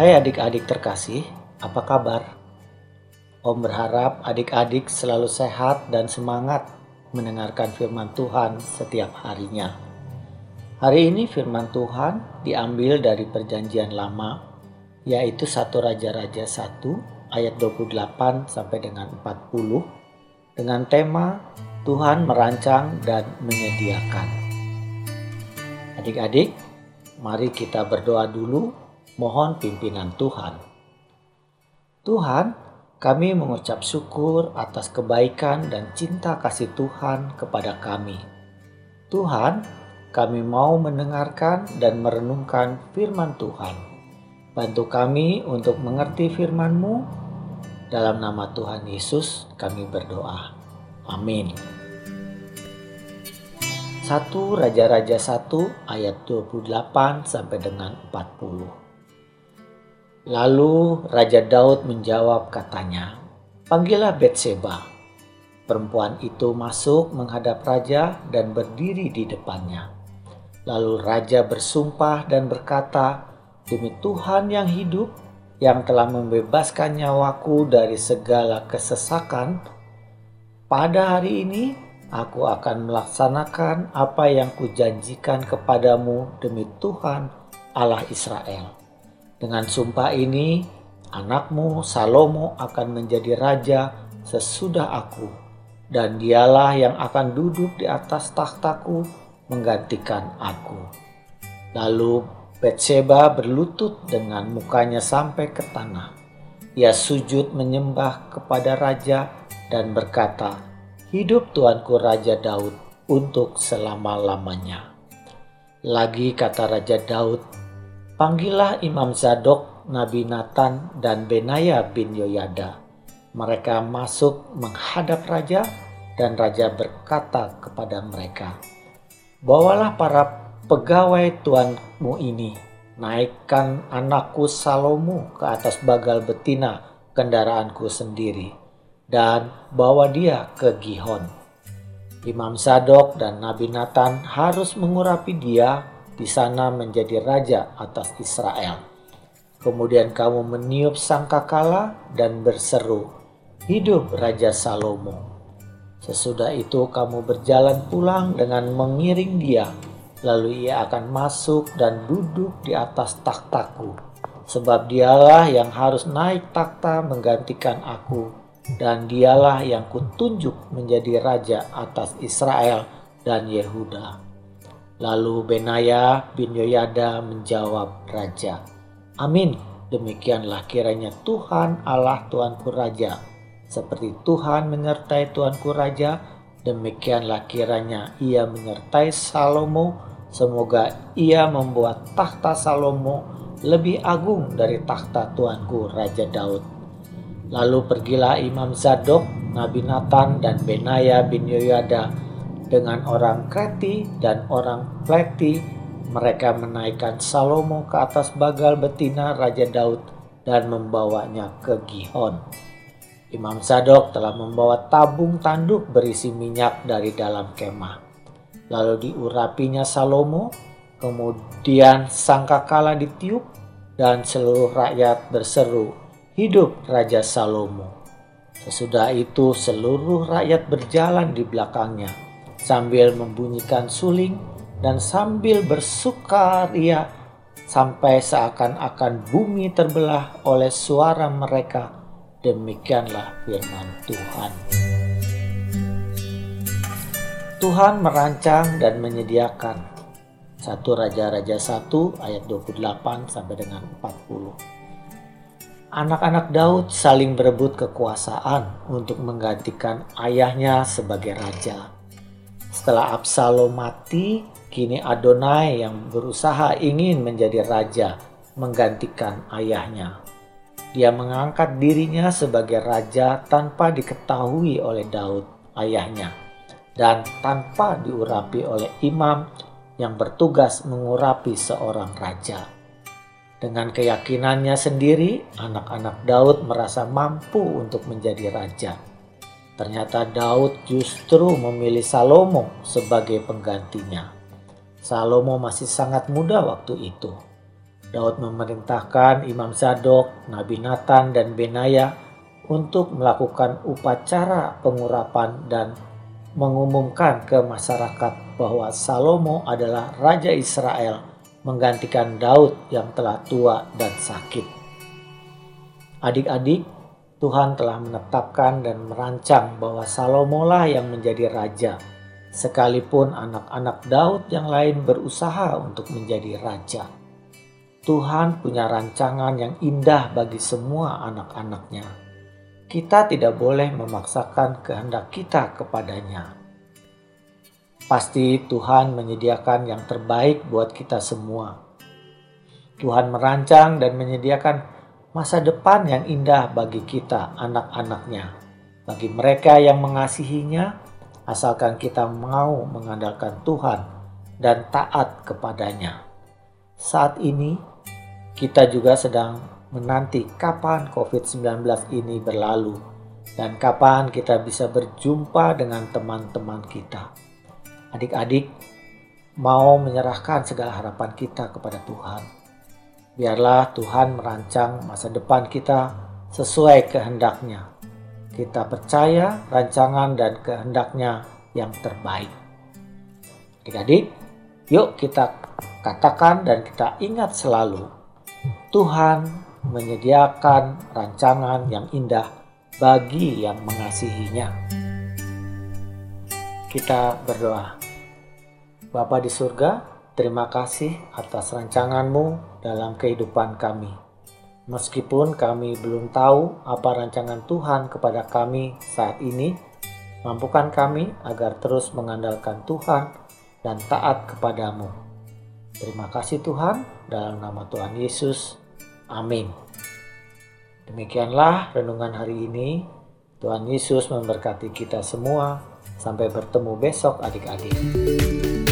Hai adik-adik terkasih, apa kabar? Om berharap adik-adik selalu sehat dan semangat mendengarkan firman Tuhan setiap harinya. Hari ini firman Tuhan diambil dari perjanjian lama, yaitu satu Raja-Raja 1 ayat 28 sampai dengan 40 dengan tema Tuhan merancang dan menyediakan. Adik-adik, mari kita berdoa dulu mohon pimpinan Tuhan. Tuhan, kami mengucap syukur atas kebaikan dan cinta kasih Tuhan kepada kami. Tuhan, kami mau mendengarkan dan merenungkan firman Tuhan. Bantu kami untuk mengerti firman-Mu. Dalam nama Tuhan Yesus kami berdoa. Amin. 1 Raja-Raja 1 ayat 28 sampai dengan 40. Lalu Raja Daud menjawab katanya, Panggillah Betseba. Perempuan itu masuk menghadap raja dan berdiri di depannya. Lalu raja bersumpah dan berkata, Demi Tuhan yang hidup, yang telah membebaskan nyawaku dari segala kesesakan, pada hari ini aku akan melaksanakan apa yang kujanjikan kepadamu demi Tuhan Allah Israel dengan sumpah ini, anakmu Salomo akan menjadi raja sesudah aku, dan dialah yang akan duduk di atas takhtaku menggantikan aku. Lalu Betseba berlutut dengan mukanya sampai ke tanah. Ia sujud menyembah kepada raja dan berkata, Hidup tuanku Raja Daud untuk selama-lamanya. Lagi kata Raja Daud, Panggillah Imam Zadok, Nabi Nathan, dan Benaya bin Yoyada. Mereka masuk menghadap raja dan raja berkata kepada mereka, Bawalah para pegawai tuanmu ini, naikkan anakku Salomo ke atas bagal betina kendaraanku sendiri, dan bawa dia ke Gihon. Imam Zadok dan Nabi Nathan harus mengurapi dia di sana menjadi raja atas Israel. Kemudian kamu meniup sangkakala dan berseru, Hidup Raja Salomo. Sesudah itu kamu berjalan pulang dengan mengiring dia, lalu ia akan masuk dan duduk di atas takhtaku. Sebab dialah yang harus naik takhta menggantikan aku, dan dialah yang kutunjuk menjadi raja atas Israel dan Yehuda. Lalu Benaya bin Yoyada menjawab raja, Amin, demikianlah kiranya Tuhan Allah Tuanku Raja. Seperti Tuhan menyertai Tuanku Raja, demikianlah kiranya ia menyertai Salomo. Semoga ia membuat tahta Salomo lebih agung dari tahta Tuanku Raja Daud. Lalu pergilah Imam Zadok, Nabi Nathan, dan Benaya bin Yoyada dengan orang Kreti dan orang Pleti, mereka menaikkan Salomo ke atas bagal betina Raja Daud dan membawanya ke Gihon. Imam Sadok telah membawa tabung tanduk berisi minyak dari dalam kemah. Lalu diurapinya Salomo, kemudian sangkakala ditiup dan seluruh rakyat berseru, Hidup Raja Salomo. Sesudah itu seluruh rakyat berjalan di belakangnya sambil membunyikan suling dan sambil bersukaria sampai seakan-akan bumi terbelah oleh suara mereka. Demikianlah firman Tuhan. Tuhan merancang dan menyediakan. Satu Raja-Raja 1 ayat 28 sampai dengan 40. Anak-anak Daud saling berebut kekuasaan untuk menggantikan ayahnya sebagai raja. Setelah Absalom mati, kini Adonai yang berusaha ingin menjadi raja menggantikan ayahnya. Dia mengangkat dirinya sebagai raja tanpa diketahui oleh Daud, ayahnya, dan tanpa diurapi oleh imam yang bertugas mengurapi seorang raja. Dengan keyakinannya sendiri, anak-anak Daud merasa mampu untuk menjadi raja Ternyata Daud justru memilih Salomo sebagai penggantinya. Salomo masih sangat muda waktu itu. Daud memerintahkan Imam Zadok, Nabi Nathan, dan Benaya untuk melakukan upacara pengurapan dan mengumumkan ke masyarakat bahwa Salomo adalah Raja Israel menggantikan Daud yang telah tua dan sakit. Adik-adik, Tuhan telah menetapkan dan merancang bahwa Salomo lah yang menjadi raja, sekalipun anak-anak Daud yang lain berusaha untuk menjadi raja. Tuhan punya rancangan yang indah bagi semua anak-anaknya. Kita tidak boleh memaksakan kehendak kita kepadanya. Pasti Tuhan menyediakan yang terbaik buat kita semua. Tuhan merancang dan menyediakan masa depan yang indah bagi kita, anak-anaknya. Bagi mereka yang mengasihinya, asalkan kita mau mengandalkan Tuhan dan taat kepadanya. Saat ini, kita juga sedang menanti kapan COVID-19 ini berlalu dan kapan kita bisa berjumpa dengan teman-teman kita. Adik-adik, mau menyerahkan segala harapan kita kepada Tuhan. Biarlah Tuhan merancang masa depan kita sesuai kehendaknya. Kita percaya rancangan dan kehendaknya yang terbaik. Adik-adik, yuk kita katakan dan kita ingat selalu Tuhan menyediakan rancangan yang indah bagi yang mengasihinya. Kita berdoa. Bapa di surga, terima kasih atas rancanganmu dalam kehidupan kami. Meskipun kami belum tahu apa rancangan Tuhan kepada kami saat ini, mampukan kami agar terus mengandalkan Tuhan dan taat kepadamu. Terima kasih Tuhan, dalam nama Tuhan Yesus. Amin. Demikianlah renungan hari ini. Tuhan Yesus memberkati kita semua. Sampai bertemu besok adik-adik.